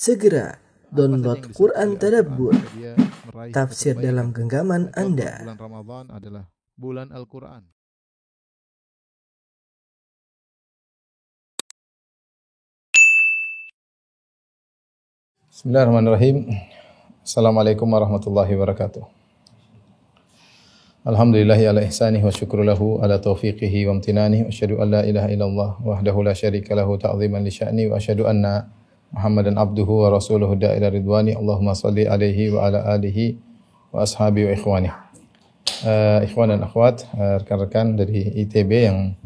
Segera download Quran Tadabbur, tafsir dalam genggaman Anda. Bulan Ramadan adalah bulan Al-Quran. Bismillahirrahmanirrahim. Assalamualaikum warahmatullahi wabarakatuh. Alhamdulillahi ala ihsanih wa syukru lahu ala taufiqihi wa amtinanih wa asyhadu an la ilaha illallah wahdahu la syarika lahu ta'ziman li sya'ni wa asyhadu anna Muhammadan abduhu wa rasuluhu da'ila ridwani Allahumma salli alaihi wa ala alihi wa ashabi wa ikhwani. Uh, ikhwan dan akhwat, uh, rekan-rekan dari ITB yang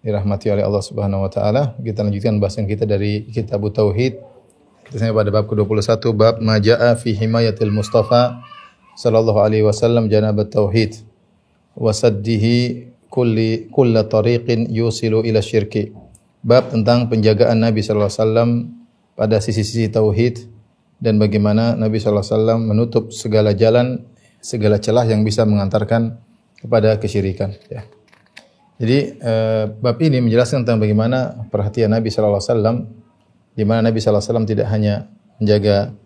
dirahmati oleh Allah Subhanahu wa taala, kita lanjutkan bahasan kita dari kitab Tauhid kita sampai pada bab ke-21 bab majaa fi himayatil Mustafa sallallahu alaihi wasallam janabat tauhid wa saddihi kulli kulla tariqin yusilu ila syirki. Bab tentang penjagaan Nabi sallallahu alaihi wasallam pada sisi-sisi tauhid dan bagaimana Nabi wasallam menutup segala jalan, segala celah yang bisa mengantarkan kepada kesyirikan ya. Jadi eh, bab ini menjelaskan tentang bagaimana perhatian Nabi wasallam di mana Nabi SAW tidak hanya menjaga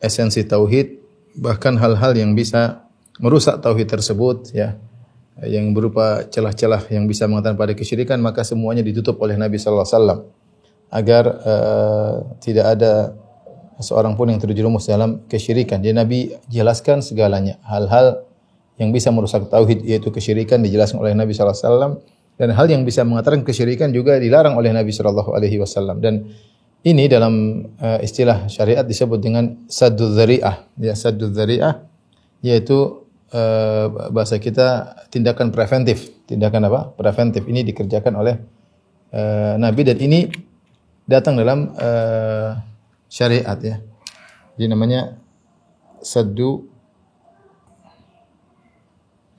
esensi tauhid, bahkan hal-hal yang bisa merusak tauhid tersebut, ya, yang berupa celah-celah yang bisa mengatakan pada kesyirikan, maka semuanya ditutup oleh Nabi SAW agar uh, tidak ada seorang pun yang terjerumus dalam kesyirikan. Jadi Nabi jelaskan segalanya, hal-hal yang bisa merusak tauhid yaitu kesyirikan dijelaskan oleh Nabi SAW dan hal yang bisa mengatakan kesyirikan juga dilarang oleh Nabi Shallallahu Alaihi Wasallam dan ini dalam uh, istilah syariat disebut dengan saddu dzari'ah. Ya, saddu dzari'ah yaitu uh, bahasa kita tindakan preventif. Tindakan apa? Preventif. Ini dikerjakan oleh Nabi dan ini datang dalam uh, syariat ya. Jadi namanya saddu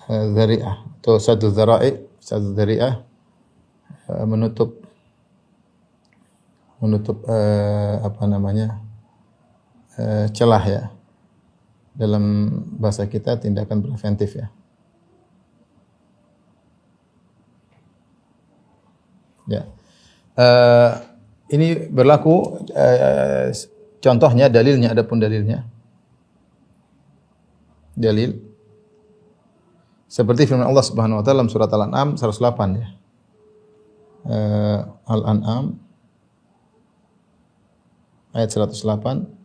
uh, dzari'ah atau saddu dzara'i, saddu dzari'ah uh, menutup menutup uh, apa namanya uh, celah ya dalam bahasa kita tindakan preventif ya. Ya. Uh, ini berlaku uh, contohnya dalilnya adapun dalilnya. Dalil seperti firman Allah Subhanahu wa taala dalam surat Al-An'am 108 ya. Uh, Al-An'am ayat 108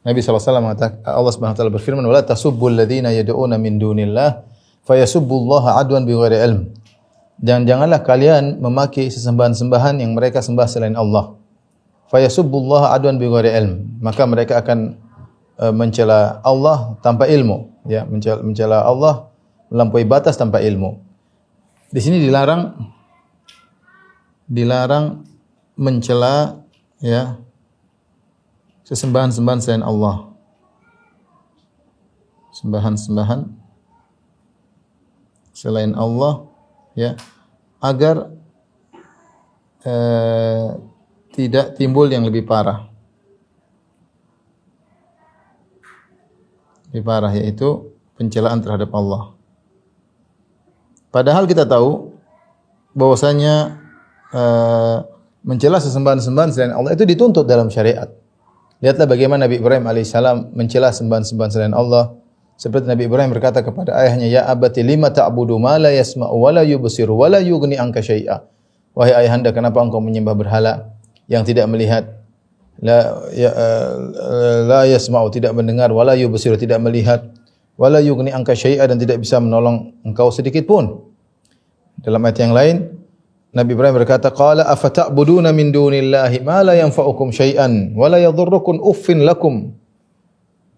Nabi SAW mengatakan Allah Subhanahu wa taala berfirman wala tasubbul ladzina yad'una min dunillah fayasubbullaha adwan bighairi ilm. Dan janganlah kalian memaki sesembahan-sembahan yang mereka sembah selain Allah. Fayasubbullaha adwan bighairi ilm. Maka mereka akan uh, mencela Allah tanpa ilmu, ya, mencela, mencela Allah melampaui batas tanpa ilmu. Di sini dilarang dilarang mencela ya sesembahan-sembahan selain Allah. Sembahan-sembahan selain Allah ya agar eh, tidak timbul yang lebih parah. Lebih parah yaitu pencelaan terhadap Allah. Padahal kita tahu bahwasanya eh, mencela sesembahan-sembahan selain Allah itu dituntut dalam syariat. Lihatlah bagaimana Nabi Ibrahim alaihissalam mencela sembahan-sembahan selain Allah. Seperti Nabi Ibrahim berkata kepada ayahnya, "Ya abati lima ta'budu ma la yasma'u wa la yubsiru wa la yughni anka syai'a." Wahai ayahanda, kenapa engkau menyembah berhala yang tidak melihat? La ya, uh, la yasma'u tidak mendengar, wa la yubsiru tidak melihat, wa la yughni anka syai'a dan tidak bisa menolong engkau sedikit pun. Dalam ayat yang lain, Nabi Ibrahim berkata, "Qala afata'buduna min dunillahi ma la yanfa'ukum syai'an wa la yadhurrukum uffin lakum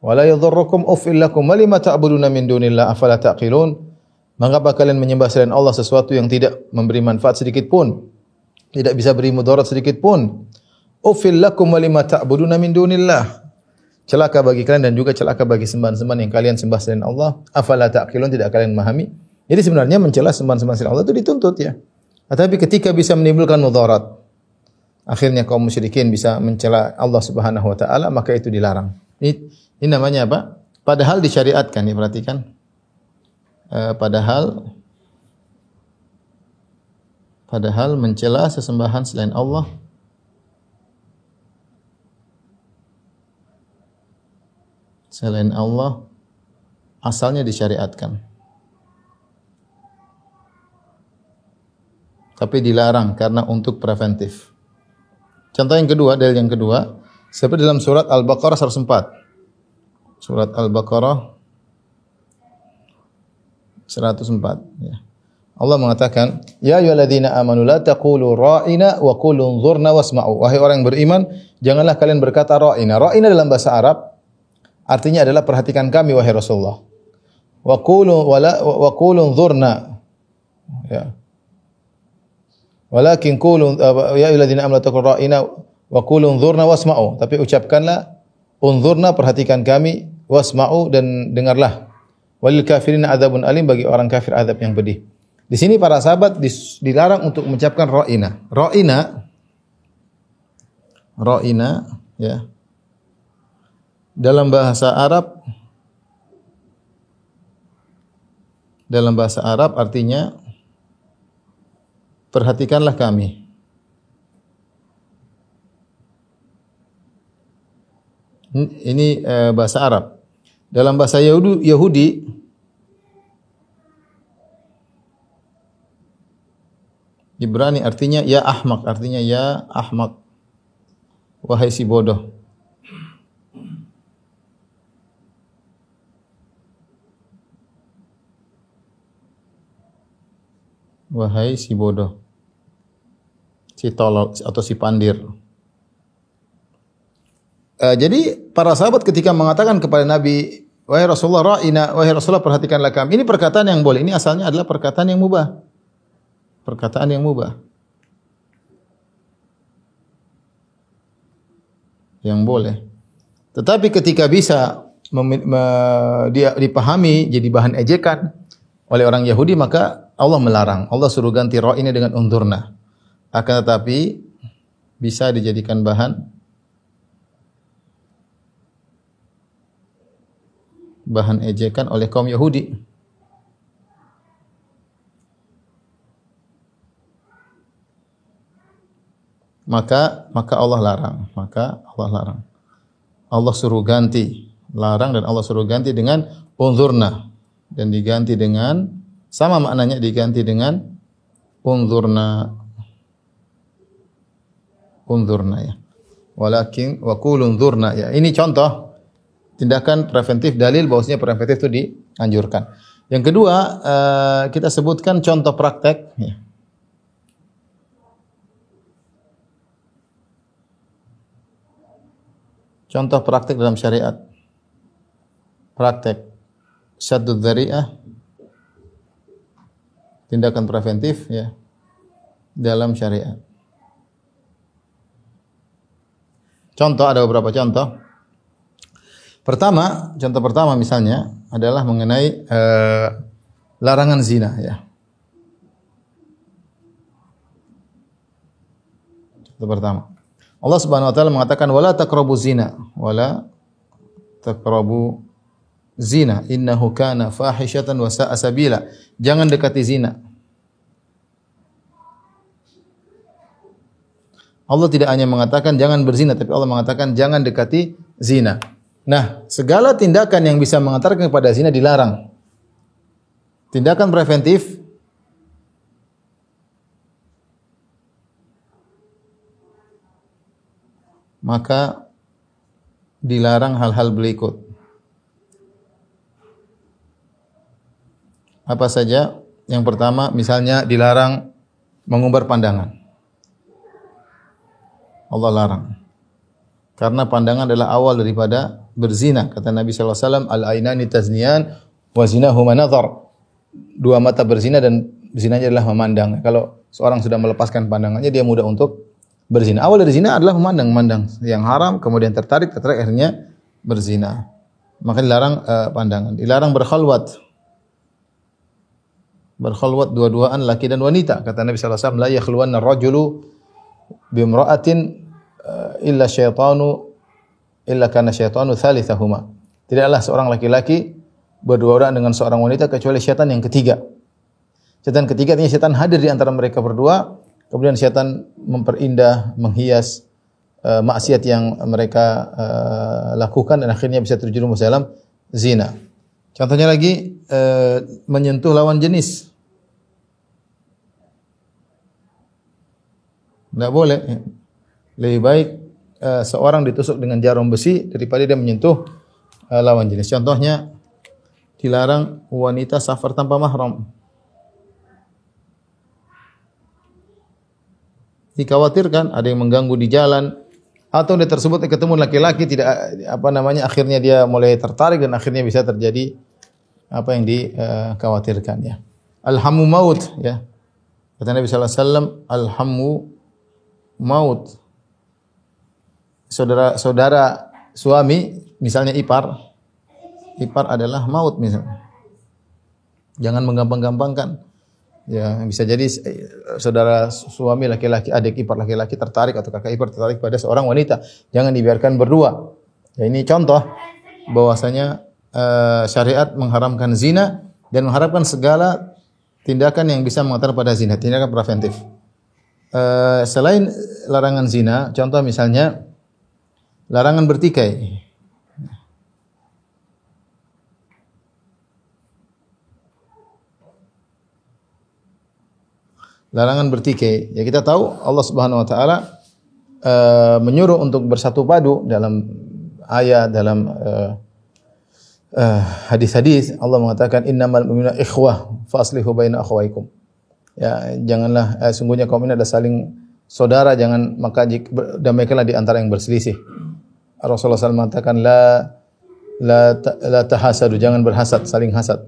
wa la yadhurrukum uffin lakum wa lima ta'buduna min dunillah afala taqilun?" Mengapa kalian menyembah selain Allah sesuatu yang tidak memberi manfaat sedikit pun? Tidak bisa beri mudarat sedikit pun. Uffil lakum wa lima ta'buduna min dunillah. Celaka bagi kalian dan juga celaka bagi sembahan-sembahan yang kalian sembah selain Allah. Afala taqilun? Tidak kalian memahami? Jadi sebenarnya mencela sembahan-sembahan selain Allah itu dituntut ya. Tetapi ketika bisa menimbulkan mudarat, akhirnya kaum musyrikin bisa mencela Allah Subhanahu wa taala, maka itu dilarang. Ini, ini namanya apa? Padahal disyariatkan, ya perhatikan. E, padahal padahal mencela sesembahan selain Allah selain Allah asalnya disyariatkan. Tapi dilarang karena untuk preventif. Contoh yang kedua, dalil yang kedua, seperti dalam surat Al-Baqarah 104. Surat Al-Baqarah 104 ya. Allah mengatakan, "Ya ayyuhalladzina amanu la taqulu ra'ina wa qulu unzurna wasma'u." Wahai orang yang beriman, janganlah kalian berkata ra'ina. Ra'ina dalam bahasa Arab artinya adalah perhatikan kami wahai Rasulullah. Wa qulu wala wa qulu unzurna. Ya. Walakin qulu ya ayyuhalladzina amanu la taqulu ra'ina wa qulu unzurna wasma'u. Tapi ucapkanlah unzurna perhatikan kami wasma'u dan dengarlah. Walil kafirin adzabun alim bagi orang kafir azab yang pedih. Di sini para sahabat dilarang untuk mengucapkan ra'ina. Ra'ina ra'ina ya. Dalam bahasa Arab dalam bahasa Arab artinya perhatikanlah kami. Ini eh, bahasa Arab. Dalam bahasa Yahudi, Yahudi Ibrani artinya ya ahmak, artinya ya ahmak. Wahai si bodoh. Wahai si bodoh. Si tolol atau si pandir. Uh, jadi para sahabat ketika mengatakan kepada Nabi, wahai Rasulullah ra'ina, wahai Rasulullah perhatikanlah kami. Ini perkataan yang boleh. Ini asalnya adalah perkataan yang mubah perkataan yang mubah. Yang boleh. Tetapi ketika bisa dia dipahami jadi bahan ejekan oleh orang Yahudi maka Allah melarang. Allah suruh ganti roh ini dengan undurna. Akan tetapi bisa dijadikan bahan bahan ejekan oleh kaum Yahudi. maka maka Allah larang, maka Allah larang. Allah suruh ganti, larang dan Allah suruh ganti dengan unzurna dan diganti dengan sama maknanya diganti dengan unzurna unzurna ya. Walakin wa qul unzurna ya. Ini contoh tindakan preventif dalil bahwasanya preventif itu dianjurkan. Yang kedua, uh, kita sebutkan contoh praktek ya. Contoh praktik dalam syariat. Praktek syadud dzari'ah tindakan preventif ya dalam syariat. Contoh ada beberapa contoh. Pertama, contoh pertama misalnya adalah mengenai uh, larangan zina ya. Contoh pertama. Allah Subhanahu wa taala mengatakan wala taqrabu zina wala taqrabu zina innahu kana fahishatan wa sa'a sabila. Jangan dekati zina. Allah tidak hanya mengatakan jangan berzina tapi Allah mengatakan jangan dekati zina. Nah, segala tindakan yang bisa mengantarkan kepada zina dilarang. Tindakan preventif maka dilarang hal-hal berikut. Apa saja? Yang pertama, misalnya dilarang mengumbar pandangan. Allah larang. Karena pandangan adalah awal daripada berzina. Kata Nabi SAW, Al-ainani taznian wa zinahuma. Dua mata berzina dan zinanya adalah memandang. Kalau seorang sudah melepaskan pandangannya, dia mudah untuk berzina. Awal dari zina adalah memandang-memandang yang haram, kemudian tertarik, tertarik akhirnya berzina. Maka dilarang uh, pandangan. Dilarang berkhalwat. Berkhalwat dua-duaan laki dan wanita. Kata Nabi sallallahu alaihi wasallam, "La yakhluwanna rajulu bimra'atin illa syaitanu illa kana syaitanu thalithahuma." Tidaklah seorang laki-laki berdua orang dengan seorang wanita kecuali syaitan yang ketiga. Syaitan ketiga artinya syaitan hadir di antara mereka berdua Kemudian setan memperindah, menghias uh, maksiat yang mereka uh, lakukan dan akhirnya bisa terjerumus dalam zina. Contohnya lagi uh, menyentuh lawan jenis. Tidak boleh. Lebih baik uh, seorang ditusuk dengan jarum besi daripada dia menyentuh uh, lawan jenis. Contohnya dilarang wanita safar tanpa mahram. dikhawatirkan ada yang mengganggu di jalan atau dia tersebut ketemu laki-laki tidak apa namanya akhirnya dia mulai tertarik dan akhirnya bisa terjadi apa yang dikhawatirkan ya. Alhamu maut ya. Kata Nabi sallallahu alaihi wasallam alhamu maut. Saudara saudara suami misalnya ipar ipar adalah maut misalnya. Jangan menggampang-gampangkan Ya, bisa jadi eh, saudara suami laki-laki, adik ipar laki-laki tertarik atau kakak ipar tertarik pada seorang wanita. Jangan dibiarkan berdua. Ya, ini contoh bahwasanya uh, syariat mengharamkan zina dan mengharapkan segala tindakan yang bisa mengantar pada zina, tindakan preventif. Uh, selain larangan zina, contoh misalnya larangan bertikai. larangan bertikai. Ya kita tahu Allah Subhanahu wa taala uh, menyuruh untuk bersatu padu dalam ayat dalam uh, uh, hadis-hadis Allah mengatakan innamal mu'minuna ikhwah fa aslihu baina akhwaikum. Ya, janganlah uh, sungguhnya kaum ini adalah saling saudara, jangan maka damaikanlah di antara yang berselisih. Rasulullah SAW mengatakan la la la tahasadu, jangan berhasad, saling hasad.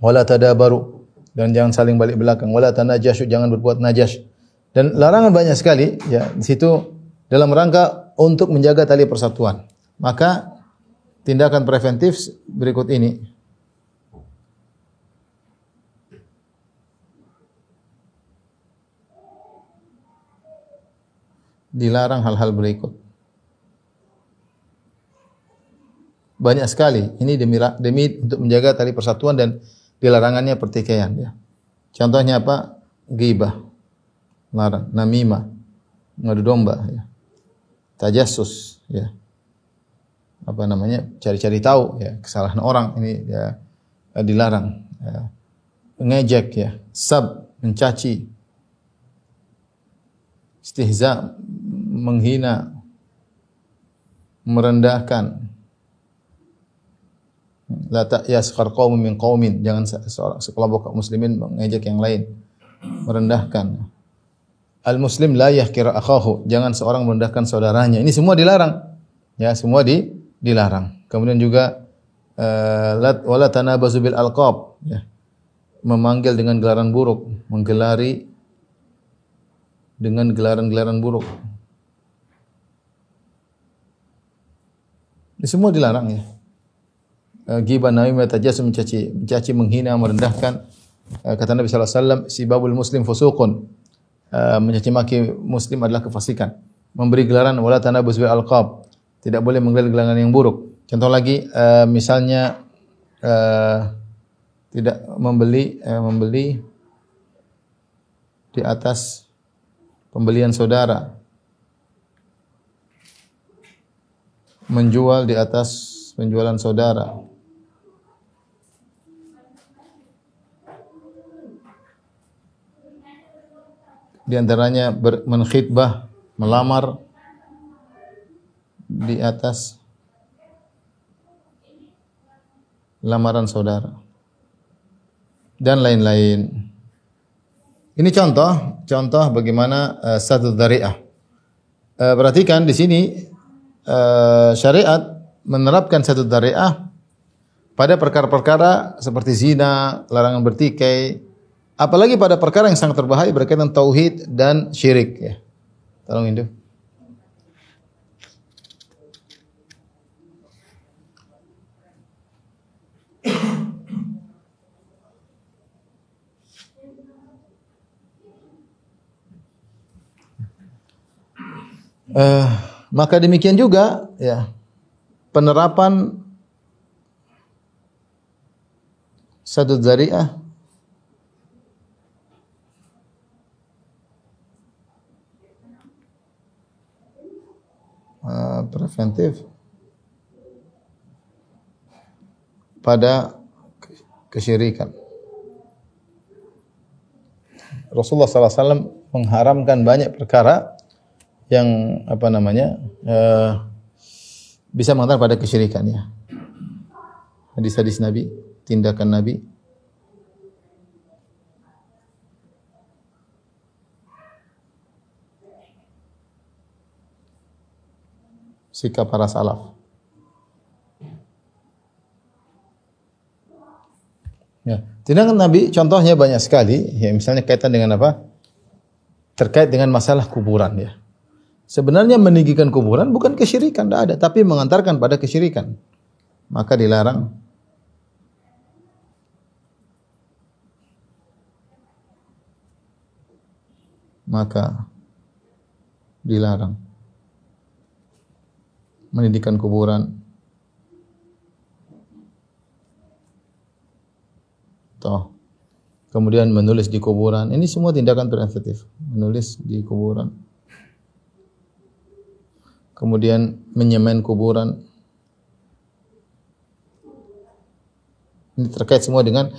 Wala tadabaru, dan jangan saling balik belakang. Wala tanajashu. Jangan berbuat najas. Dan larangan banyak sekali ya di situ dalam rangka untuk menjaga tali persatuan. Maka tindakan preventif berikut ini. Dilarang hal-hal berikut banyak sekali ini demi demi untuk menjaga tali persatuan dan dilarangannya pertikaian ya. Contohnya apa? Ghibah. Larang, namimah, ngadu domba ya. Tajassus ya. Apa namanya? cari-cari tahu ya kesalahan orang ini ya dilarang ya. Ngejek ya, sab, mencaci. Istihza, menghina, merendahkan, La ta'yaskhar qaumun min qaumin. Jangan sekelompok muslimin mengejek yang lain, merendahkan. Al muslim la yahkira akhahu. Jangan seorang merendahkan saudaranya. Ini semua dilarang. Ya, semua di dilarang. Kemudian juga uh, wala tanabazu bil alqab, ya. Memanggil dengan gelaran buruk, menggelari dengan gelaran-gelaran buruk. Ini semua dilarang ya. Eh, ghibah namimah tajasum mencaci mencaci menghina merendahkan. Uh, kata Nabi sallallahu alaihi wasallam sibabul muslim fusuqun. Uh, mencaci maki muslim adalah kefasikan. Memberi gelaran wala tanabuz bil alqab. Tidak boleh menggelar gelaran yang buruk. Contoh lagi misalnya tidak membeli membeli di atas pembelian saudara. Menjual di atas penjualan saudara di antaranya ber, menkhidbah, melamar di atas lamaran saudara dan lain-lain. Ini contoh, contoh bagaimana uh, satu dariah. Uh, perhatikan di sini uh, syariat menerapkan satu dariah pada perkara-perkara seperti zina, larangan bertikai, Apalagi pada perkara yang sangat berbahaya berkaitan tauhid dan syirik ya. Tolong Indo. Uh, maka demikian juga ya penerapan satu zariah eh, preventif pada kesyirikan. Rasulullah SAW mengharamkan banyak perkara yang apa namanya uh, bisa mengantar pada kesyirikan ya. Hadis-hadis Nabi, tindakan Nabi. Sikap para salaf. Ya. Tindakan Nabi contohnya banyak sekali, ya misalnya kaitan dengan apa? Terkait dengan masalah kuburan ya. Sebenarnya meninggikan kuburan bukan kesyirikan, tidak ada, tapi mengantarkan pada kesyirikan. Maka dilarang. Maka dilarang. Mendidikan kuburan Toh. Kemudian menulis di kuburan. Ini semua tindakan preventif. Menulis di kuburan. Kemudian menyemen kuburan. Ini terkait semua dengan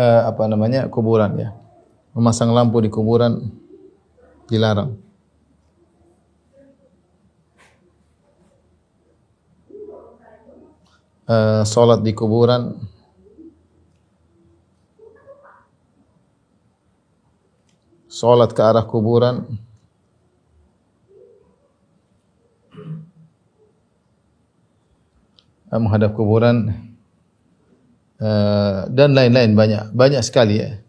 uh, apa namanya kuburan ya. Memasang lampu di kuburan dilarang. Uh, salat di kuburan Salat ke arah kuburan. Eh, menghadap kuburan uh, dan lain-lain banyak banyak sekali ya.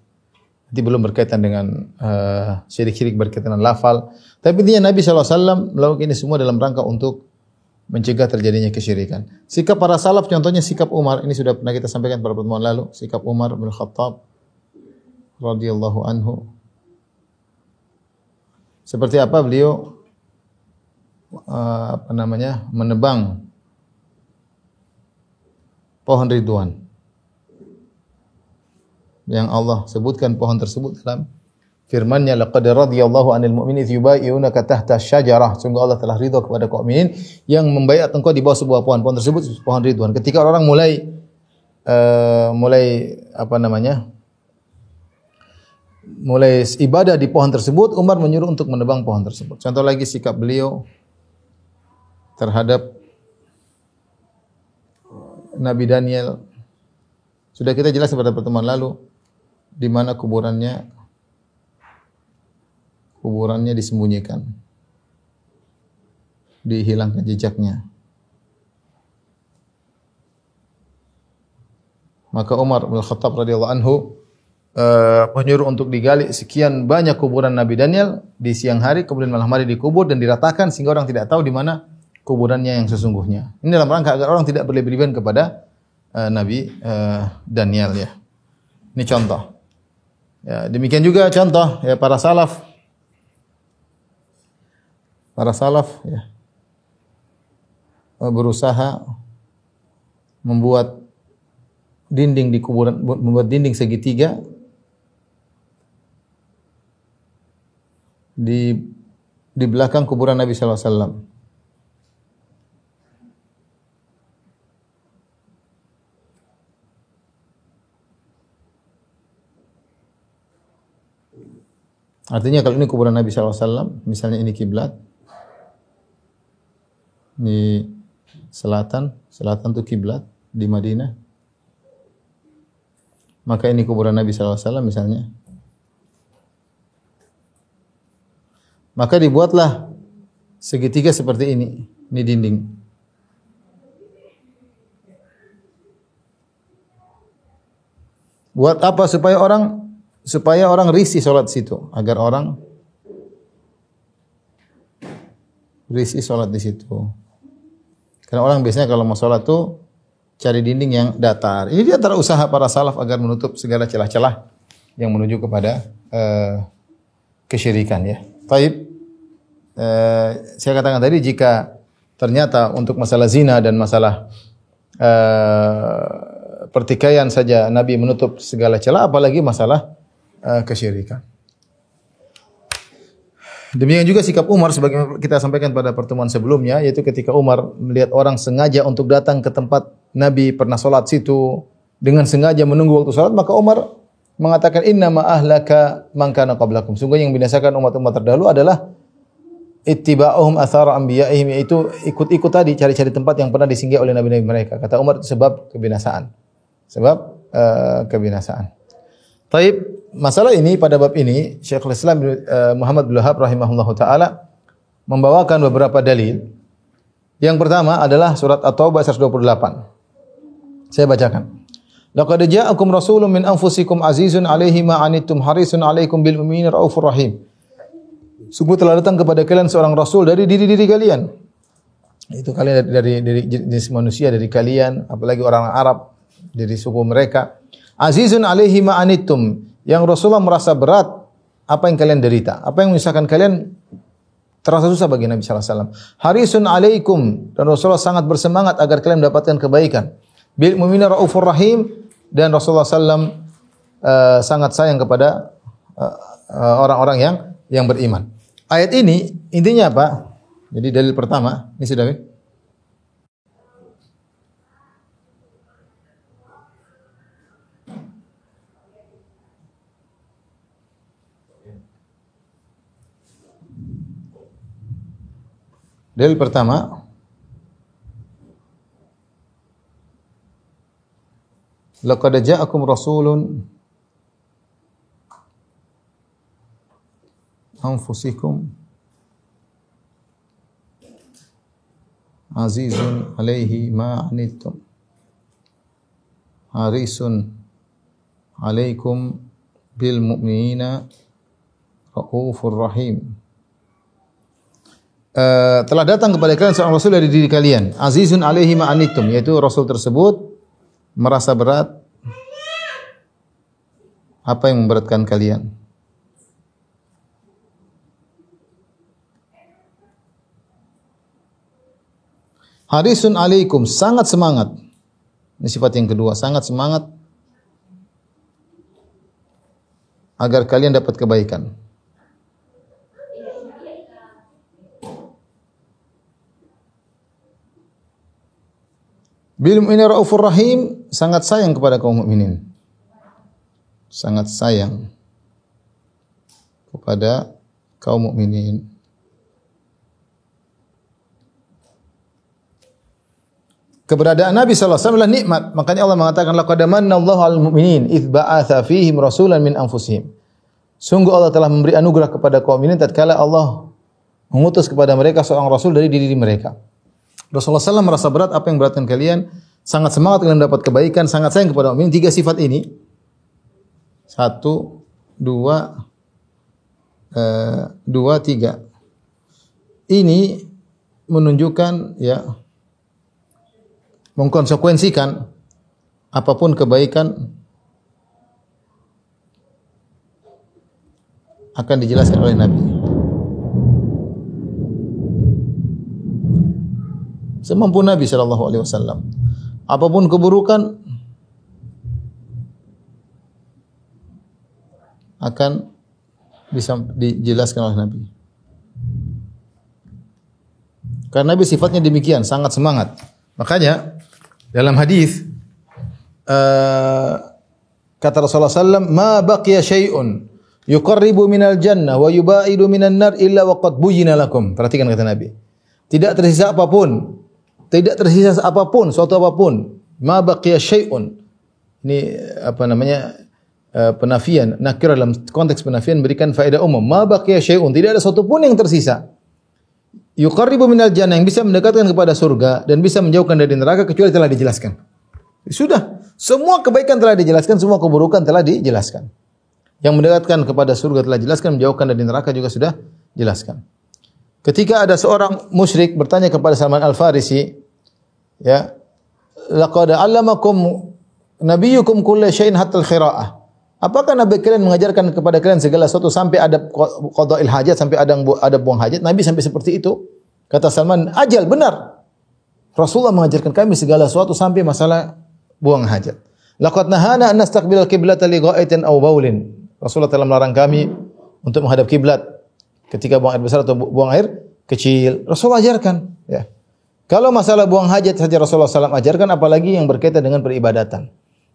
Nanti belum berkaitan dengan uh, syirik-syirik berkaitan dengan lafal. Tapi intinya Nabi SAW melakukan ini semua dalam rangka untuk mencegah terjadinya kesyirikan. Sikap para salaf contohnya sikap Umar ini sudah pernah kita sampaikan pada pertemuan lalu. Sikap Umar bin Khattab radhiyallahu anhu seperti apa beliau uh, apa namanya menebang pohon ridwan yang Allah sebutkan pohon tersebut dalam firman-Nya laqad radhiyallahu 'anil mu'minin yubayyi'unaka tahta syajarah sungguh Allah telah ridha kepada kaum mukminin yang membaiat engkau di bawah sebuah pohon pohon tersebut pohon ridwan ketika orang mulai uh, mulai apa namanya mulai ibadah di pohon tersebut, Umar menyuruh untuk menebang pohon tersebut. Contoh lagi sikap beliau terhadap Nabi Daniel. Sudah kita jelas pada pertemuan lalu di mana kuburannya kuburannya disembunyikan. Dihilangkan jejaknya. Maka Umar bin Khattab radhiyallahu anhu uh, menyuruh untuk digali sekian banyak kuburan Nabi Daniel di siang hari kemudian malam hari dikubur dan diratakan sehingga orang tidak tahu di mana kuburannya yang sesungguhnya. Ini dalam rangka agar orang tidak berlebihan kepada uh, Nabi uh, Daniel ya. Ini contoh. Ya, demikian juga contoh ya para salaf. Para salaf ya berusaha membuat dinding di kuburan membuat dinding segitiga di di belakang kuburan Nabi sallallahu alaihi wasallam. Artinya kalau ini kuburan Nabi SAW, misalnya ini kiblat, ini selatan, selatan itu kiblat di Madinah. Maka ini kuburan Nabi SAW misalnya. Maka dibuatlah segitiga seperti ini, ini dinding. Buat apa supaya orang supaya orang risih salat situ, agar orang risih salat di situ. Karena orang biasanya kalau mau salat tuh cari dinding yang datar. Ini dia antara usaha para salaf agar menutup segala celah-celah yang menuju kepada uh, kesyirikan ya. Taib eh, saya katakan tadi jika ternyata untuk masalah zina dan masalah eh, pertikaian saja Nabi menutup segala celah apalagi masalah eh, kesyirikan. Demikian juga sikap Umar sebagaimana kita sampaikan pada pertemuan sebelumnya yaitu ketika Umar melihat orang sengaja untuk datang ke tempat Nabi pernah salat situ dengan sengaja menunggu waktu salat maka Umar mengatakan inna ma ahlaka man kana qablakum. Sungguh yang binasakan umat-umat terdahulu adalah ittiba'uhum athara anbiya'ihim yaitu ikut-ikut tadi cari-cari tempat yang pernah disinggahi oleh nabi-nabi mereka. Kata Umar itu sebab kebinasaan. Sebab uh, kebinasaan. Taib masalah ini pada bab ini Syekhul Islam uh, Muhammad bin Wahab rahimahullahu taala membawakan beberapa dalil. Yang pertama adalah surat At-Taubah 128. Saya bacakan. Laqad ja'akum rasulun min anfusikum azizun 'alaihi ma 'anittum harisun 'alaikum bil mu'minina raufur rahim. Sungguh telah datang kepada kalian seorang rasul dari diri-diri kalian. Itu kalian dari, dari, dari jenis manusia dari kalian, apalagi orang Arab dari suku mereka. Azizun alaihi ma'anittum. Yang Rasulullah merasa berat apa yang kalian derita. Apa yang menyusahkan kalian terasa susah bagi Nabi SAW. Harisun alaikum. Dan Rasulullah sangat bersemangat agar kalian mendapatkan kebaikan. Bil mu'mina ra'ufur rahim. Dan Rasulullah SAW uh, sangat sayang kepada orang-orang uh, uh, yang yang beriman. Ayat ini intinya apa? Jadi dalil pertama, ini sudah Dalil pertama. Laqad ja'akum rasulun anfusikum azizun alaihi ma anittum harisun alaikum bil mu'minina raufur rahim uh, telah datang kepada kalian seorang rasul dari diri kalian azizun alaihi ma anittum yaitu rasul tersebut merasa berat apa yang memberatkan kalian Harisun alaikum, sangat semangat. Ini sifat yang kedua, sangat semangat agar kalian dapat kebaikan. Bil mu'minin raufur rahim sangat sayang kepada kaum mukminin. Sangat sayang kepada kaum mukminin. Keberadaan Nabi sallallahu alaihi wasallam nikmat. Makanya Allah mengatakan mu'minin id ba'atsa fihim rasulan min anfusihim. Sungguh Allah telah memberi anugerah kepada kaum mukminin tatkala Allah mengutus kepada mereka seorang rasul dari diri mereka. Rasulullah SAW merasa berat apa yang beratkan kalian, sangat semangat kalian dapat kebaikan, sangat sayang kepada mukmin. Tiga sifat ini. Satu, dua, uh, dua, tiga. Ini menunjukkan ya mengkonsekuensikan apa pun kebaikan akan dijelaskan oleh Nabi. Semampu Nabi Shallallahu Alaihi Wasallam. Apa pun keburukan akan bisa dijelaskan oleh Nabi. Karena Nabi sifatnya demikian, sangat semangat. Makanya dalam hadis uh, kata Rasulullah sallam, "Ma baqiya syai'un yuqarribu minal jannah wa yubaidu minan nar illa waqad buyina lakum." Perhatikan kata Nabi. Tidak tersisa apa pun tidak tersisa apa pun, suatu apa pun. Ma baqiya syai'un. Ini apa namanya? Uh, penafian, nakir dalam konteks penafian berikan faedah umum. Ma baqiya syai'un, tidak ada suatu pun yang tersisa. Yuqarribu minal jannah yang bisa mendekatkan kepada surga dan bisa menjauhkan dari neraka kecuali telah dijelaskan. Sudah, semua kebaikan telah dijelaskan, semua keburukan telah dijelaskan. Yang mendekatkan kepada surga telah dijelaskan, menjauhkan dari neraka juga sudah jelaskan. Ketika ada seorang musyrik bertanya kepada Salman Al-Farisi, ya, laqad 'allamakum nabiyyukum kulla syai'in hatta al-khira'ah. Apakah Nabi kalian mengajarkan kepada kalian segala sesuatu sampai ada qada'il hajat, sampai ada ada buang hajat? Nabi sampai seperti itu? Kata Salman, ajal benar. Rasulullah mengajarkan kami segala sesuatu sampai masalah buang hajat. Laqad nahana an nastaqbil al-qiblata li ghaitin aw baulin. Rasulullah telah melarang kami untuk menghadap kiblat Ketika buang air besar atau bu- buang air kecil, Rasulullah ajarkan. Ya. Kalau masalah buang hajat saja Rasulullah SAW ajarkan, apalagi yang berkaitan dengan peribadatan.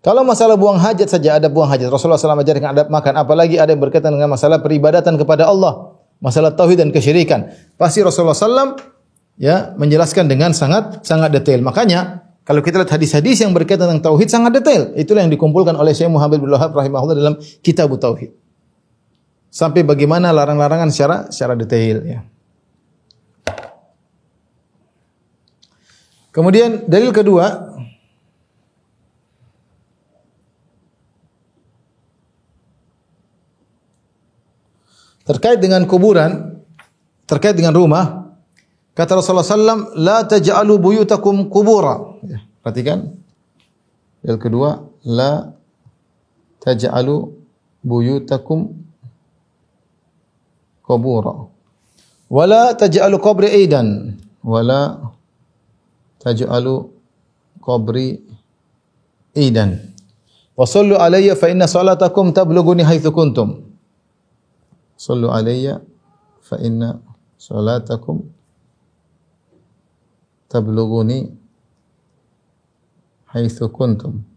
Kalau masalah buang hajat saja ada buang hajat Rasulullah SAW ajarkan adab makan, apalagi ada yang berkaitan dengan masalah peribadatan kepada Allah, masalah tauhid dan kesyirikan. Pasti Rasulullah SAW ya menjelaskan dengan sangat sangat detail. Makanya kalau kita lihat hadis-hadis yang berkaitan dengan tauhid sangat detail, itulah yang dikumpulkan oleh Syekh Muhammad bin Wahab rahimahullah dalam Kitab Tauhid. Sampai bagaimana larang-larangan secara secara detail ya. Kemudian dalil kedua terkait dengan kuburan, terkait dengan rumah, kata Rasulullah SAW, la taj'alu buyutakum kubura. Ya, perhatikan. Dalil kedua, la taj'alu buyutakum kubura. Wala taj'alu qabri aidan. Wala taj'alu qabri aidan. Wa sallu alayya fa inna salatakum tablughuni haitsu kuntum. Sallu alayya fa inna salatakum tablughuni haitsu kuntum.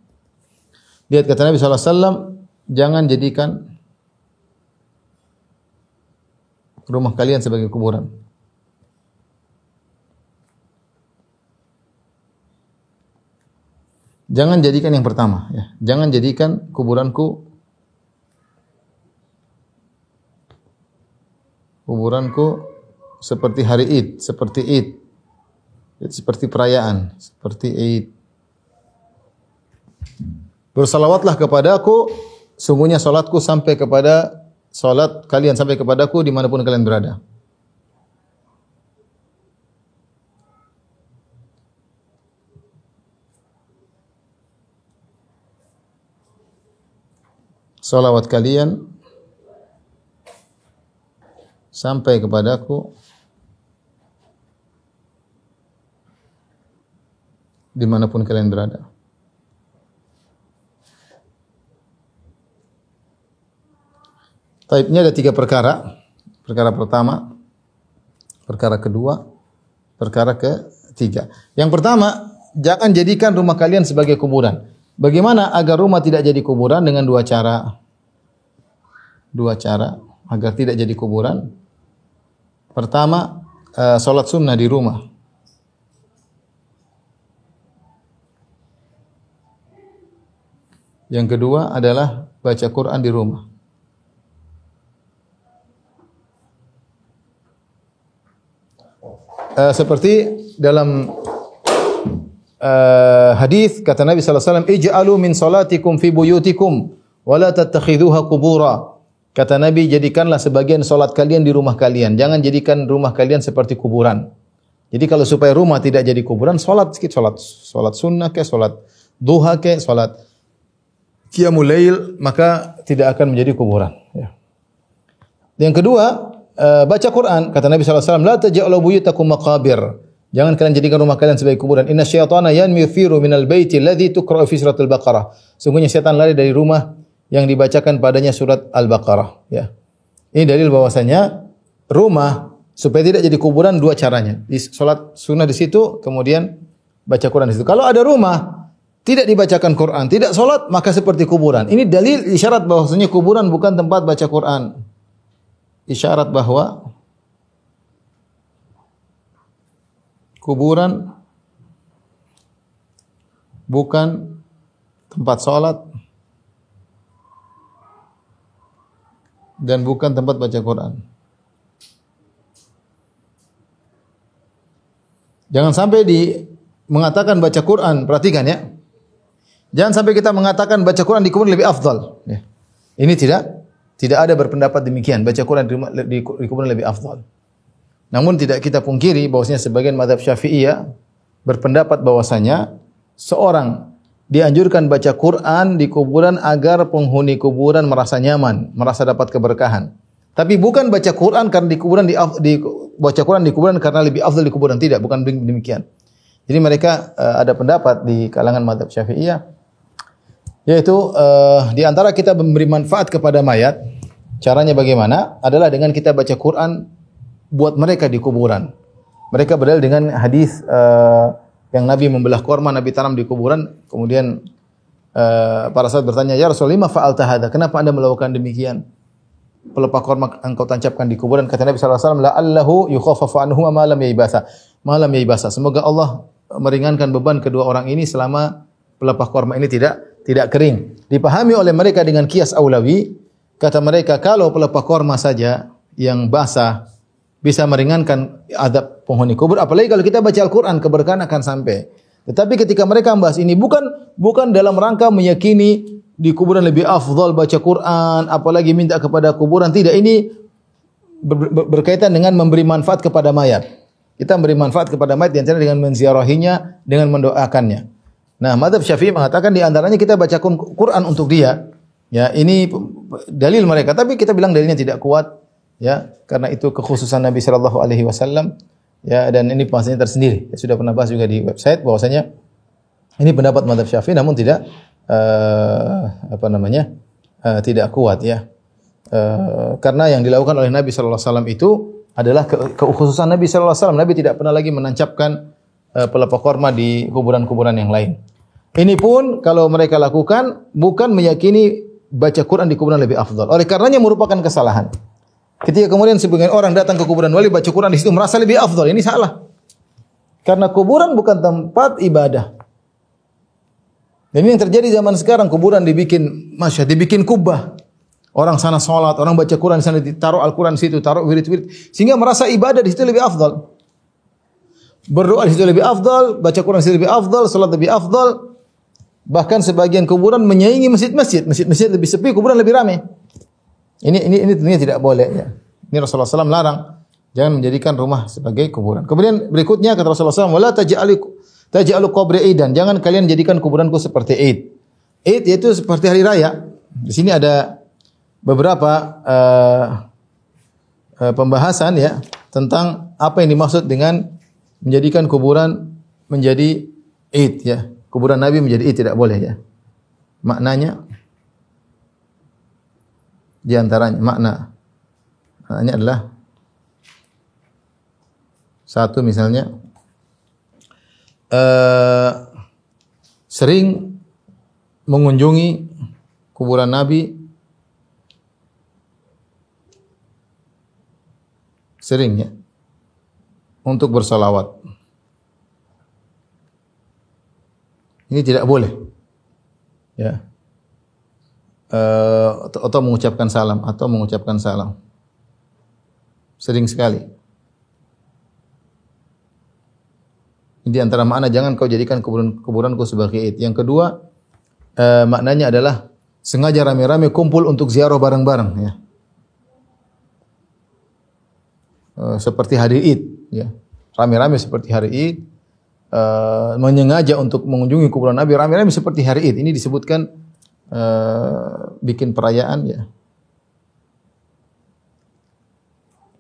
Lihat kata Nabi SAW, jangan jadikan rumah kalian sebagai kuburan. Jangan jadikan yang pertama, ya. Jangan jadikan kuburanku kuburanku seperti hari Id, seperti Id. Seperti perayaan, seperti Id. Bersalawatlah kepadaku, sungguhnya salatku sampai kepada salat kalian sampai kepadaku di mana pun kalian berada. Salawat kalian sampai kepadaku di mana pun kalian berada. Taibnya ada tiga perkara. Perkara pertama, perkara kedua, perkara ketiga. Yang pertama, jangan jadikan rumah kalian sebagai kuburan. Bagaimana agar rumah tidak jadi kuburan dengan dua cara? Dua cara agar tidak jadi kuburan. Pertama, uh, sholat sunnah di rumah. Yang kedua adalah baca Quran di rumah. Uh, seperti dalam uh, hadis kata Nabi sallallahu alaihi wasallam ij'alu min salatikum fi buyutikum wa la tattakhidhuha qubura. Kata Nabi jadikanlah sebagian salat kalian di rumah kalian, jangan jadikan rumah kalian seperti kuburan. Jadi kalau supaya rumah tidak jadi kuburan, salat sedikit salat, salat sunnah ke, salat duha ke, salat qiyamul lail, maka tidak akan menjadi kuburan, ya. Yang kedua, uh, baca Quran. Kata Nabi wasallam, "La taj'alu buyutakum maqabir." Jangan kalian jadikan rumah kalian sebagai kuburan. Inna syaitana yanmi firu minal baiti alladhi tuqra'u fi suratul Baqarah. Sungguhnya setan lari dari rumah yang dibacakan padanya surat Al-Baqarah, ya. Ini dalil bahwasanya rumah supaya tidak jadi kuburan dua caranya. Di salat sunnah di situ, kemudian baca Quran di situ. Kalau ada rumah tidak dibacakan Quran, tidak salat, maka seperti kuburan. Ini dalil isyarat bahwasanya kuburan bukan tempat baca Quran. Isyarat bahwa kuburan bukan tempat sholat dan bukan tempat baca Quran. Jangan sampai di mengatakan baca Quran, perhatikan ya. Jangan sampai kita mengatakan baca Quran di kuburan lebih afdal. Ya. Ini tidak tidak ada berpendapat demikian. Baca Quran di, kuburan lebih afdal. Namun tidak kita pungkiri bahwasanya sebagian madhab syafi'iyah berpendapat bahwasanya seorang dianjurkan baca Quran di kuburan agar penghuni kuburan merasa nyaman, merasa dapat keberkahan. Tapi bukan baca Quran karena di kuburan di, di baca Quran di kuburan karena lebih afdal di kuburan tidak, bukan demikian. Jadi mereka uh, ada pendapat di kalangan madhab syafi'iyah yaitu uh, di antara kita memberi manfaat kepada mayat Caranya bagaimana? Adalah dengan kita baca Quran buat mereka di kuburan. Mereka berdalil dengan hadis uh, yang Nabi membelah korma, Nabi tanam di kuburan, kemudian uh, para sahabat bertanya, "Ya Rasulullah, lima fa'alta hadza? Kenapa Anda melakukan demikian?" Pelepah korma engkau tancapkan di kuburan kata Nabi sallallahu alaihi wasallam, "La'allahu yukhaffafu anhu ma lam yaibasa." Malam yaibasa. Semoga Allah meringankan beban kedua orang ini selama pelepah korma ini tidak tidak kering. Dipahami oleh mereka dengan kias aulawi, kata mereka kalau pelepah korma saja yang basah bisa meringankan adab penghuni kubur. Apalagi kalau kita baca Al-Quran, keberkahan akan sampai. Tetapi ketika mereka membahas ini bukan bukan dalam rangka meyakini di kuburan lebih afdal baca Quran, apalagi minta kepada kuburan. Tidak, ini ber, ber, berkaitan dengan memberi manfaat kepada mayat. Kita memberi manfaat kepada mayat di dengan menziarahinya, dengan mendoakannya. Nah, madhab Syafi'i mengatakan di antaranya kita baca Quran untuk dia. Ya, ini dalil mereka, tapi kita bilang dalilnya tidak kuat ya karena itu kekhususan Nabi Shallallahu Alaihi Wasallam ya dan ini bahasanya tersendiri. Ya, sudah pernah bahas juga di website bahwasanya ini pendapat madhab syafi'i namun tidak uh, apa namanya uh, tidak kuat ya. Uh, karena yang dilakukan oleh Nabi Shallallahu Alaihi Wasallam itu adalah ke Nabi Shallallahu Alaihi Wasallam. Nabi tidak pernah lagi menancapkan pelepah korma di kuburan-kuburan yang lain ini pun kalau mereka lakukan bukan meyakini baca Quran di kuburan lebih afdal oleh karenanya merupakan kesalahan Ketika kemudian sebagian orang datang ke kuburan wali baca Quran di situ merasa lebih afdal. Ini salah. Karena kuburan bukan tempat ibadah. Dan ini yang terjadi zaman sekarang, kuburan dibikin masya, dibikin kubah. Orang sana sholat, orang baca Quran sana ditaruh Al-Quran situ, taruh wirid-wirid sehingga merasa ibadah di situ lebih afdal. Berdoa di situ lebih afdal, baca Quran di situ lebih afdal, salat lebih afdal. Bahkan sebagian kuburan menyaingi masjid-masjid. Masjid-masjid lebih sepi, kuburan lebih ramai. Ini ini ini tentunya tidak boleh ya. Ini Rasulullah SAW larang. Jangan menjadikan rumah sebagai kuburan. Kemudian berikutnya kata Rasulullah SAW, "Wala taj'alu taj'alu qabri aidan." Jangan kalian jadikan kuburanku seperti Eid. Eid yaitu seperti hari raya. Di sini ada beberapa uh, uh, pembahasan ya tentang apa yang dimaksud dengan menjadikan kuburan menjadi Eid ya. Kuburan Nabi menjadi Eid tidak boleh ya. Maknanya di antaranya makna maknanya adalah satu misalnya uh, sering mengunjungi kuburan Nabi sering ya untuk bersalawat. Ini tidak boleh. Ya uh, atau mengucapkan salam atau mengucapkan salam. Sering sekali. Di antara makna jangan kau jadikan kuburan kuburanku sebagai id. Yang kedua uh, maknanya adalah sengaja rame-rame kumpul untuk ziarah bareng-bareng ya. Uh, seperti hari Id ya. Rame-rame seperti hari Id uh, menyengaja untuk mengunjungi kuburan Nabi rame-rame seperti hari Id. Ini disebutkan uh, bikin perayaan ya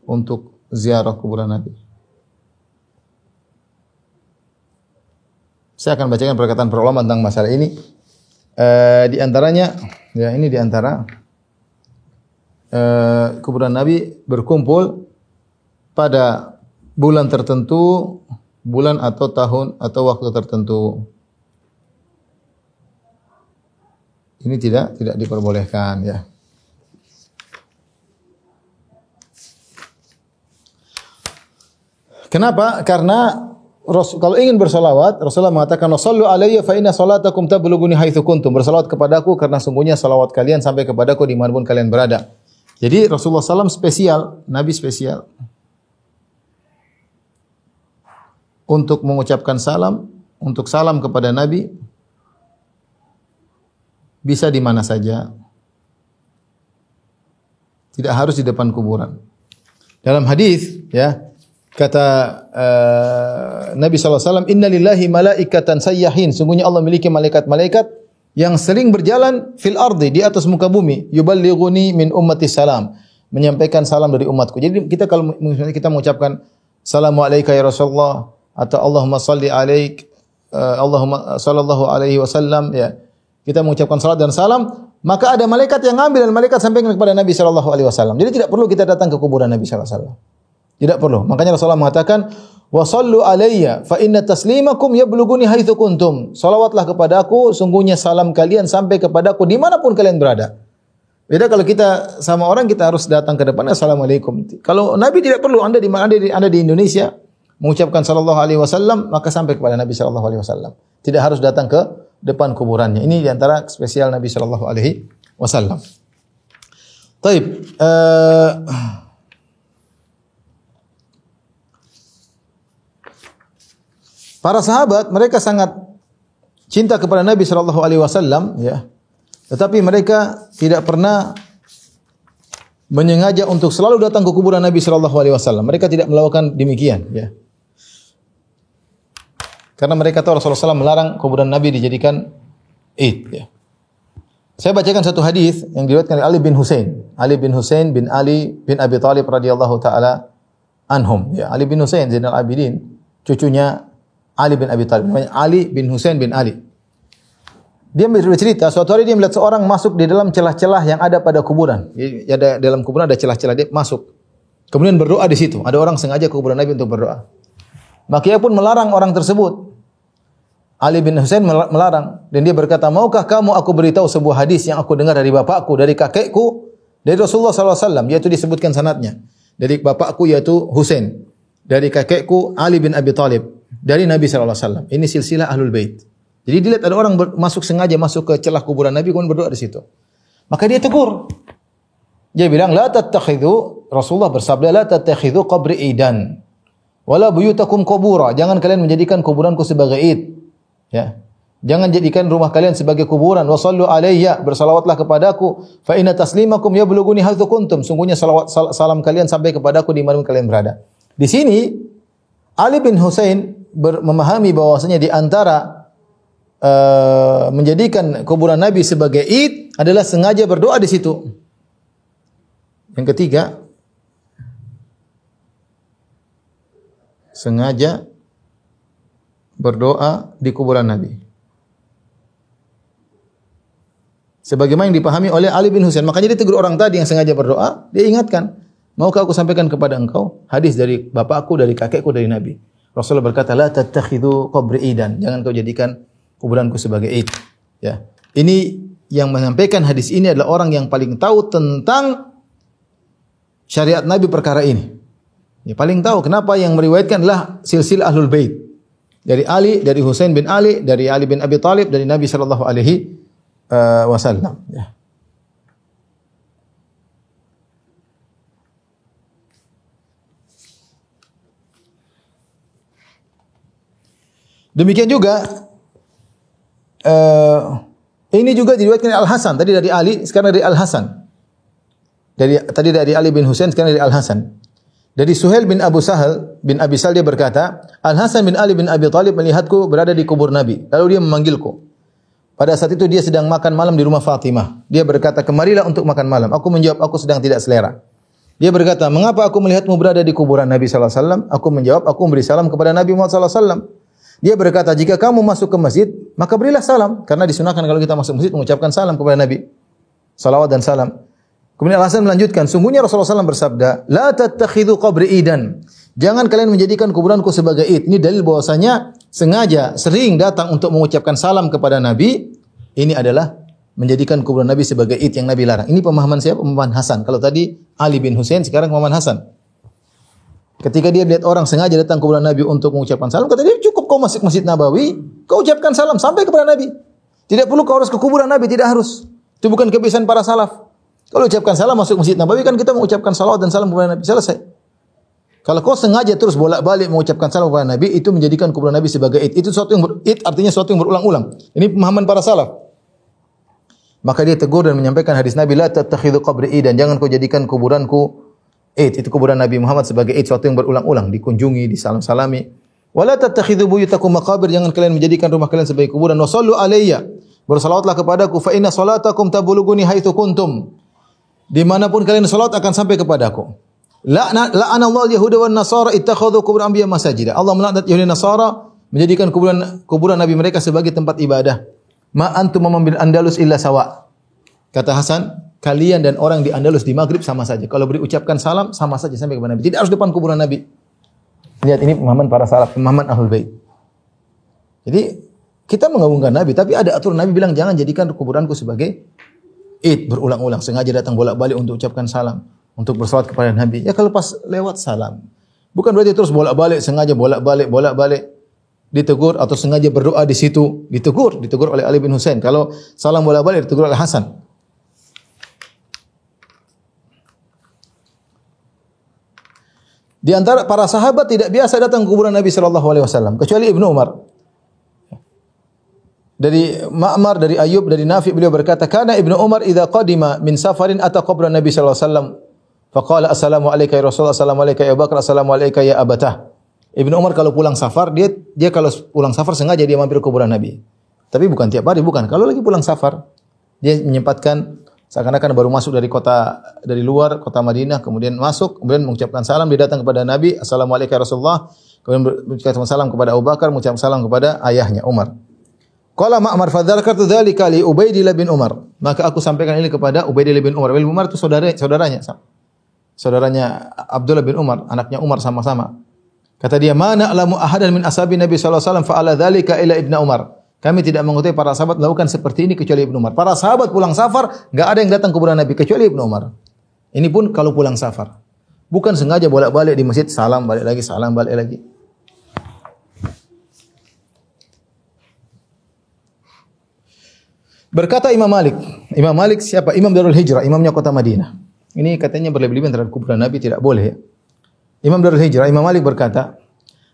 untuk ziarah kuburan Nabi. Saya akan bacakan perkataan para ulama tentang masalah ini. Uh, di antaranya, ya ini di antara uh, kuburan Nabi berkumpul pada bulan tertentu, bulan atau tahun atau waktu tertentu. Ini tidak tidak diperbolehkan ya. Kenapa? Karena Rasul, kalau ingin bersalawat, Rasulullah mengatakan, "Sallu alayya fa inna salatakum tablughuni haitsu kuntum." Bersalawat kepadaku karena sungguhnya salawat kalian sampai kepadaku di mana pun kalian berada. Jadi Rasulullah SAW spesial, Nabi spesial. Untuk mengucapkan salam, untuk salam kepada Nabi, bisa di mana saja. Tidak harus di depan kuburan. Dalam hadis ya kata uh, Nabi SAW, Inna lillahi malaikatan sayyahin. Sungguhnya Allah memiliki malaikat-malaikat yang sering berjalan fil ardi di atas muka bumi. Yuballighuni min ummati salam. Menyampaikan salam dari umatku. Jadi kita kalau kita mengucapkan Salamu alaika ya Rasulullah atau Allahumma salli alaik uh, Allahumma sallallahu alaihi wasallam ya kita mengucapkan salat dan salam, maka ada malaikat yang ngambil dan malaikat sampaikan kepada Nabi sallallahu alaihi wasallam. Jadi tidak perlu kita datang ke kuburan Nabi sallallahu alaihi wasallam. Tidak perlu. Makanya Rasulullah mengatakan, "Wa sallu alayya fa inna taslimakum yablughuni haitsu kuntum." Salawatlah kepada aku, sungguhnya salam kalian sampai kepadaku di mana pun kalian berada. Beda kalau kita sama orang kita harus datang ke depan assalamualaikum. Kalau Nabi tidak perlu Anda di di, anda di Indonesia mengucapkan sallallahu alaihi wasallam maka sampai kepada Nabi sallallahu alaihi wasallam. Tidak harus datang ke depan kuburannya. Ini di antara spesial Nabi sallallahu alaihi wasallam. Taib. Uh, para sahabat mereka sangat cinta kepada Nabi sallallahu alaihi wasallam ya. Tetapi mereka tidak pernah menyengaja untuk selalu datang ke kuburan Nabi sallallahu alaihi wasallam. Mereka tidak melakukan demikian ya. Karena mereka tahu Rasulullah SAW melarang kuburan Nabi dijadikan id ya. Saya bacakan satu hadis yang diriwayatkan oleh Ali bin Hussein. Ali bin Hussein bin Ali bin Abi Thalib radhiyallahu taala anhum. Ya, Ali bin Hussein Zainal Abidin, cucunya Ali bin Abi Thalib. Namanya Ali bin Hussein bin Ali. Dia bercerita, suatu hari dia melihat seorang masuk di dalam celah-celah yang ada pada kuburan. Jadi ada dalam kuburan ada celah-celah dia masuk. Kemudian berdoa di situ. Ada orang sengaja ke kuburan Nabi untuk berdoa. Maka ia pun melarang orang tersebut. Ali bin Husain melarang dan dia berkata, "Maukah kamu aku beritahu sebuah hadis yang aku dengar dari bapakku, dari kakekku, dari Rasulullah wasallam?" Yaitu disebutkan sanatnya. Dari bapakku yaitu Husain, dari kakekku Ali bin Abi Thalib, dari Nabi wasallam. Ini silsilah Ahlul Bait. Jadi dilihat ada orang masuk sengaja masuk ke celah kuburan Nabi kemudian berdoa di situ. Maka dia tegur. Dia bilang, "La tattakhidhu" Rasulullah bersabda, "La tattakhidhu qabri idan." Wala buyutakum kubura. Jangan kalian menjadikan kuburanku sebagai id. Ya. Jangan jadikan rumah kalian sebagai kuburan. Wa sallu alayya, bersalawatlah kepadaku. Fa inna taslimakum yablughuni haitsu kuntum. Sungguhnya salawat sal salam kalian sampai kepadaku di mana kalian berada. Di sini Ali bin Husain memahami bahwasanya di antara uh, menjadikan kuburan Nabi sebagai id adalah sengaja berdoa di situ. Yang ketiga, sengaja berdoa di kuburan Nabi. Sebagaimana yang dipahami oleh Ali bin Husain. Makanya dia tegur orang tadi yang sengaja berdoa, dia ingatkan, maukah aku sampaikan kepada engkau hadis dari bapakku, dari kakekku, dari Nabi. Rasulullah berkata, la tattakhidhu qabri idan. Jangan kau jadikan kuburanku sebagai id. Ya. Ini yang menyampaikan hadis ini adalah orang yang paling tahu tentang syariat Nabi perkara ini. Ya, paling tahu kenapa yang meriwayatkan adalah silsilah ahlul bait dari Ali, dari Husain bin Ali, dari Ali bin Abi Thalib, dari Nabi sallallahu alaihi uh, wasallam. Ya. Demikian juga uh, ini juga diriwayatkan Al Hasan tadi dari Ali, sekarang dari Al Hasan. Dari tadi dari Ali bin Husain, sekarang dari Al Hasan. Dari Suhail bin Abu Sahal bin Abi Sal dia berkata, Al Hasan bin Ali bin Abi Thalib melihatku berada di kubur Nabi. Lalu dia memanggilku. Pada saat itu dia sedang makan malam di rumah Fatimah. Dia berkata, "Kemarilah untuk makan malam." Aku menjawab, "Aku sedang tidak selera." Dia berkata, "Mengapa aku melihatmu berada di kuburan Nabi wasallam?" Aku menjawab, "Aku memberi salam kepada Nabi Muhammad sallallahu alaihi wasallam." Dia berkata, "Jika kamu masuk ke masjid, maka berilah salam karena disunahkan kalau kita masuk masjid mengucapkan salam kepada Nabi." Salawat dan salam. Kemudian Al Hasan melanjutkan, sungguhnya Rasulullah SAW bersabda, la tattakhidhu qabri idan. Jangan kalian menjadikan kuburanku sebagai id. Ini dalil bahwasanya sengaja sering datang untuk mengucapkan salam kepada Nabi. Ini adalah menjadikan kuburan Nabi sebagai id yang Nabi larang. Ini pemahaman siapa? Pemahaman Hasan. Kalau tadi Ali bin Husain, sekarang pemahaman Hasan. Ketika dia lihat orang sengaja datang kuburan Nabi untuk mengucapkan salam, kata dia cukup kau masuk masjid Nabawi, kau ucapkan salam sampai kepada Nabi. Tidak perlu kau harus ke kuburan Nabi, tidak harus. Itu bukan kebiasaan para salaf. Kalau ucapkan salam masuk masjid Nabawi kan kita mengucapkan salawat dan salam kepada Nabi. Selesai. Kalau kau sengaja terus bolak-balik mengucapkan salam kepada Nabi, itu menjadikan kuburan Nabi sebagai id. Itu sesuatu yang ber, id artinya sesuatu yang berulang-ulang. Ini pemahaman para salaf. Maka dia tegur dan menyampaikan hadis Nabi, La tattakhidhu qabri dan jangan kau jadikan kuburanku id. Itu kuburan Nabi Muhammad sebagai id, sesuatu yang berulang-ulang. Dikunjungi, disalam-salami. Wala tattakhidhu buyutakum maqabir. Jangan kalian menjadikan rumah kalian sebagai kuburan. Wa sallu alayya. Bersalawatlah kepadaku. Fa inna salatakum tabuluguni haitsu kuntum. Di mana pun kalian salat akan sampai kepadaku. La'ana Allah Yahuda wan Nasara ittakhadhu kubur anbiya masajida. Allah melaknat Yahudi Nasara menjadikan kuburan kuburan nabi mereka sebagai tempat ibadah. Ma antum bil Andalus illa sawa. Kata Hasan, kalian dan orang di Andalus di Maghrib sama saja. Kalau beri ucapkan salam sama saja sampai kepada Nabi. Tidak harus depan kuburan Nabi. Lihat ini pemahaman para salaf, pemahaman Ahlul Bait. Jadi kita mengagungkan Nabi, tapi ada aturan Nabi bilang jangan jadikan kuburanku sebagai id berulang-ulang sengaja datang bolak-balik untuk ucapkan salam, untuk bersolat kepada Nabi. Ya kalau pas lewat salam. Bukan berarti terus bolak-balik sengaja bolak-balik bolak-balik ditegur atau sengaja berdoa di situ, ditegur, ditegur oleh Ali bin Husain. Kalau salam bolak-balik ditegur oleh Hasan. Di antara para sahabat tidak biasa datang ke kuburan Nabi sallallahu alaihi wasallam kecuali Ibnu Umar. Dari Ma'mar, dari Ayub, dari Nafi beliau berkata, "Kana Ibnu Umar idza qadima min safarin ata qabran Nabi sallallahu alaihi wasallam faqala assalamu alayka ya Rasulullah, assalamu alayka ya Bakar, assalamu alayka ya Abatah." Ibnu Umar kalau pulang safar, dia dia kalau pulang safar sengaja dia mampir kuburan Nabi. Tapi bukan tiap hari, bukan. Kalau lagi pulang safar, dia menyempatkan seakan-akan baru masuk dari kota dari luar kota Madinah kemudian masuk kemudian mengucapkan salam dia datang kepada Nabi assalamualaikum ya Rasulullah kemudian mengucapkan salam kepada Abu Bakar mengucapkan salam kepada ayahnya Umar Qala Ma'mar fadzarkartu dzalika li Ubaidillah bin Umar maka aku sampaikan ini kepada Ubaidillah bin Umar Ubaidillah bin Umar itu saudara saudaranya saudaranya Abdullah bin Umar anaknya Umar sama-sama kata dia mana alamu ahadan min ashabi Nabi sallallahu alaihi wasallam fa'ala dzalika ila ibnu Umar kami tidak mengetahui para sahabat melakukan seperti ini kecuali Ibnu Umar. Para sahabat pulang safar, enggak ada yang datang ke kuburan Nabi kecuali Ibnu Umar. Ini pun kalau pulang safar. Bukan sengaja bolak-balik di masjid, salam balik lagi, salam balik lagi. Berkata Imam Malik, Imam Malik siapa? Imam Darul Hijrah, imamnya kota Madinah. Ini katanya berlebihan terhadap kuburan Nabi tidak boleh. Imam Darul Hijrah, Imam Malik berkata,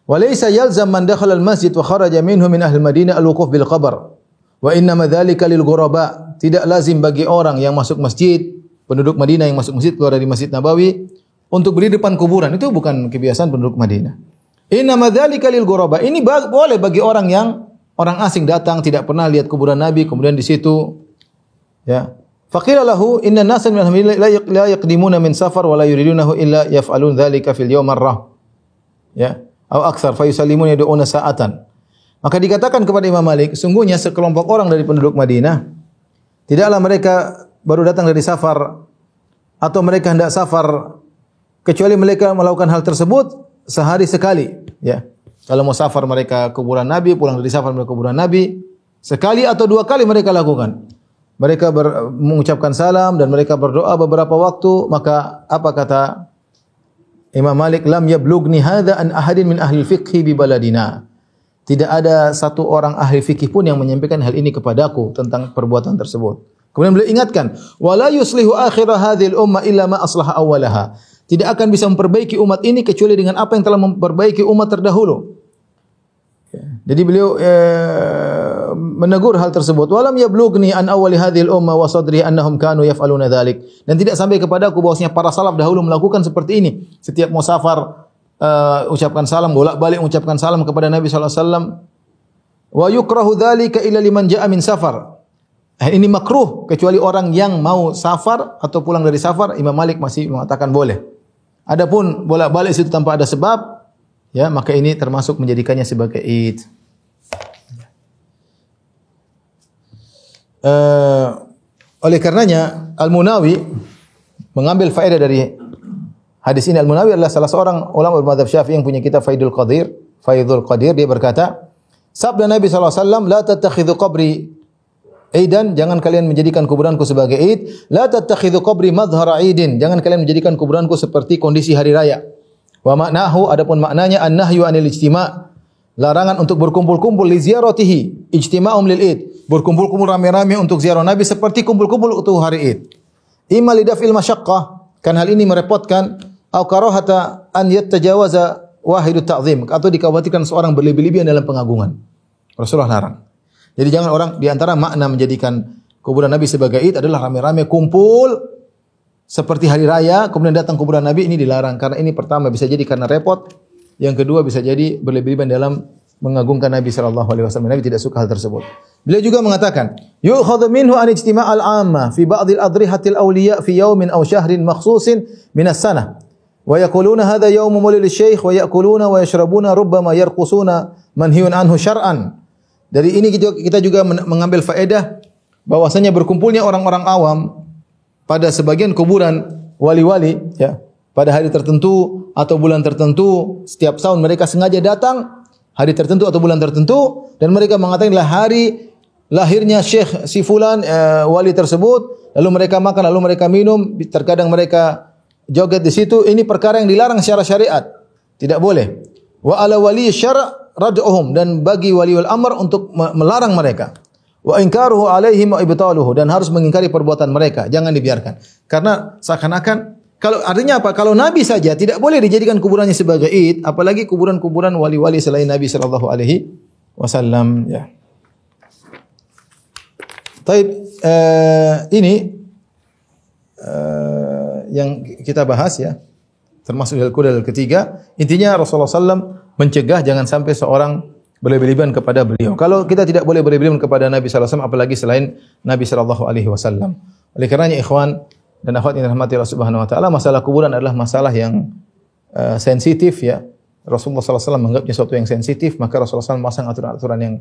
"Walaysa yalzam man dakhala al-masjid wa kharaja minhu min ahli Madinah al-wuquf bil qabr. Wa inna dzalika lil ghuraba." Tidak lazim bagi orang yang masuk masjid, penduduk Madinah yang masuk masjid keluar dari Masjid Nabawi untuk berdiri depan kuburan. Itu bukan kebiasaan penduduk Madinah. Inna dzalika lil ghuraba. Ini boleh bagi orang yang orang asing datang tidak pernah lihat kuburan Nabi kemudian di situ ya Faqila lahu inna nasan min ahli la yaqdimuna min safar wa la yuridunahu illa yaf'alun dzalika fil yawm marrah. Ya, atau aktsar fa yusallimun yad'una sa'atan. Maka dikatakan kepada Imam Malik, sungguhnya sekelompok orang dari penduduk Madinah tidaklah mereka baru datang dari safar atau mereka hendak safar kecuali mereka melakukan hal tersebut sehari sekali, ya. Kalau mau safar mereka kuburan Nabi, pulang dari safar mereka kuburan Nabi, sekali atau dua kali mereka lakukan. Mereka ber, mengucapkan salam dan mereka berdoa beberapa waktu, maka apa kata Imam Malik lam yablugni hadza an ahadin min ahli fiqhi bi baladina. Tidak ada satu orang ahli fikih pun yang menyampaikan hal ini kepadaku tentang perbuatan tersebut. Kemudian beliau ingatkan, wala yuslihu akhir hadhil umma illa ma aslaha awalaha. Tidak akan bisa memperbaiki umat ini kecuali dengan apa yang telah memperbaiki umat terdahulu. Ya. Jadi beliau eh, menegur hal tersebut. Walam yablugni an awali hadhil umma wa sadri annahum kanu yaf'aluna dzalik. Dan tidak sampai kepada aku bahwasanya para salaf dahulu melakukan seperti ini. Setiap mau safar uh, ucapkan salam, bolak-balik ucapkan salam kepada Nabi sallallahu alaihi wasallam. Wa yukrahu dzalika illa liman ja'a min safar. Eh, ini makruh kecuali orang yang mau safar atau pulang dari safar, Imam Malik masih mengatakan boleh. Adapun bolak-balik situ tanpa ada sebab, ya maka ini termasuk menjadikannya sebagai id. Uh, oleh karenanya Al-Munawi mengambil faedah dari hadis ini Al-Munawi adalah salah seorang ulama bermadzhab Syafi'i yang punya kitab Faidul Qadir, Faidul Qadir dia berkata, sabda Nabi sallallahu alaihi wasallam, "La tattakhidhu qabri Aidan, jangan kalian menjadikan kuburanku sebagai id. La tattakhidhu qabri madhhara idin. Jangan kalian menjadikan kuburanku seperti kondisi hari raya. Wa maknahu adapun maknanya an-nahyu anil ijtima' larangan untuk berkumpul-kumpul li ziyaratihi ijtima'um lil id berkumpul-kumpul rame-rame untuk ziarah Nabi seperti kumpul-kumpul untuk hari id imma lidaf'il masyaqqah kan hal ini merepotkan au karahata an yattajawaza wahidut ta'zim atau dikhawatirkan seorang berlebih-lebihan dalam pengagungan. Rasulullah larang. Jadi jangan orang di antara makna menjadikan kuburan Nabi sebagai id adalah rame-rame kumpul seperti hari raya kemudian datang kuburan Nabi ini dilarang karena ini pertama bisa jadi karena repot yang kedua bisa jadi berlebihan dalam mengagungkan Nabi sallallahu alaihi wasallam. Nabi tidak suka hal tersebut. Beliau juga mengatakan, yu'khadhu minhu an ijtima' al-'amma fi ba'd al-adrihatil awliya fi yawmin aw shahrin makhsusin min as-sanah. Wa yaquluna hadha yawmu maulid asy-syekh wa ya'kuluna wa yashrabuna rubbama yarqusuna manhiyun anhu syar'an. Dari ini kita juga mengambil faedah bahwasanya berkumpulnya orang-orang awam pada sebagian kuburan wali-wali ya pada hari tertentu atau bulan tertentu setiap tahun mereka sengaja datang hari tertentu atau bulan tertentu dan mereka mengatakan adalah hari lahirnya Syekh si fulan eh, wali tersebut lalu mereka makan lalu mereka minum terkadang mereka joget di situ. Ini perkara yang dilarang secara syariat. Tidak boleh. Wa ala wali syara' rad'uhum dan bagi waliul amr untuk me- melarang mereka wa inkaruhu alaihim wa dan harus mengingkari perbuatan mereka. Jangan dibiarkan. Karena seakan-akan kalau artinya apa? Kalau nabi saja tidak boleh dijadikan kuburannya sebagai id apalagi kuburan-kuburan wali-wali selain nabi sallallahu alaihi wasallam ya. Taib eh, ini eh, yang kita bahas ya. Termasuk dalil dalil ketiga. Intinya Rasulullah SAW mencegah jangan sampai seorang berlebihan kepada beliau. Kalau kita tidak boleh berlebihan kepada Nabi SAW apalagi selain Nabi Shallallahu Alaihi Wasallam. Oleh karenanya ikhwan dan akhwat yang dirahmati Allah Subhanahu Wa Taala masalah kuburan adalah masalah yang uh, sensitif ya. Rasulullah SAW menganggapnya sesuatu yang sensitif maka Rasulullah SAW memasang aturan-aturan yang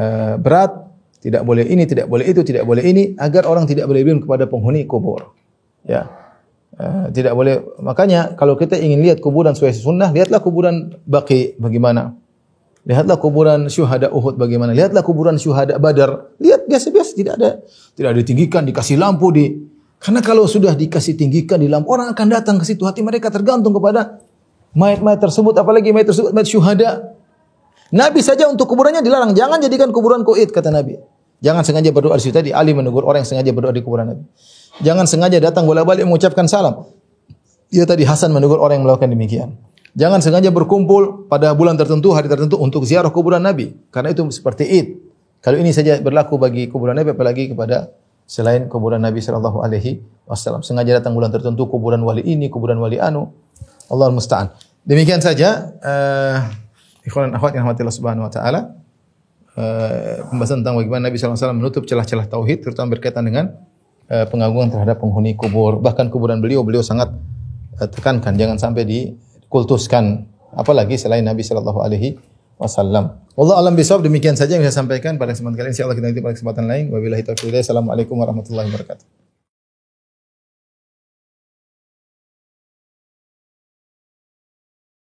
uh, berat tidak boleh ini, tidak boleh itu, tidak boleh ini agar orang tidak berlebihan kepada penghuni kubur. Ya. Uh, tidak boleh makanya kalau kita ingin lihat kuburan sesuai sunnah lihatlah kuburan Baqi bagaimana lihatlah kuburan syuhada Uhud bagaimana. Lihatlah kuburan syuhada Badar. Lihat biasa-biasa tidak ada tidak ditinggikan dikasih lampu di karena kalau sudah dikasih tinggikan di lampu orang akan datang ke situ. Hati mereka tergantung kepada mayat-mayat tersebut apalagi mayat tersebut mayat syuhada. Nabi saja untuk kuburannya dilarang. Jangan jadikan kuburan kuit kata Nabi. Jangan sengaja berdoa di situ. Tadi Ali menegur orang yang sengaja berdoa di kuburan Nabi. Jangan sengaja datang bolak-balik mengucapkan salam. Dia tadi Hasan menegur orang yang melakukan demikian. Jangan sengaja berkumpul pada bulan tertentu, hari tertentu untuk ziarah kuburan Nabi. Karena itu seperti Id. Kalau ini saja berlaku bagi kuburan Nabi, apalagi kepada selain kuburan Nabi Shallallahu Alaihi Wasallam. Sengaja datang bulan tertentu, kuburan wali ini, kuburan wali anu. Allah musta'an. Demikian saja. Uh, ikhwan akhwat yang rahmatillah subhanahu wa ta'ala. Uh, pembahasan tentang bagaimana Nabi SAW menutup celah-celah tauhid, terutama berkaitan dengan uh, pengagungan terhadap penghuni kubur. Bahkan kuburan beliau, beliau sangat tekankan. Jangan sampai dikultuskan. Apalagi selain Nabi Shallallahu Alaihi Wasallam. Allah alam bisawab demikian saja yang saya sampaikan pada kesempatan kali ini. Insyaallah kita nanti pada kesempatan lain. Wabillahi taufiq. Assalamualaikum warahmatullahi wabarakatuh.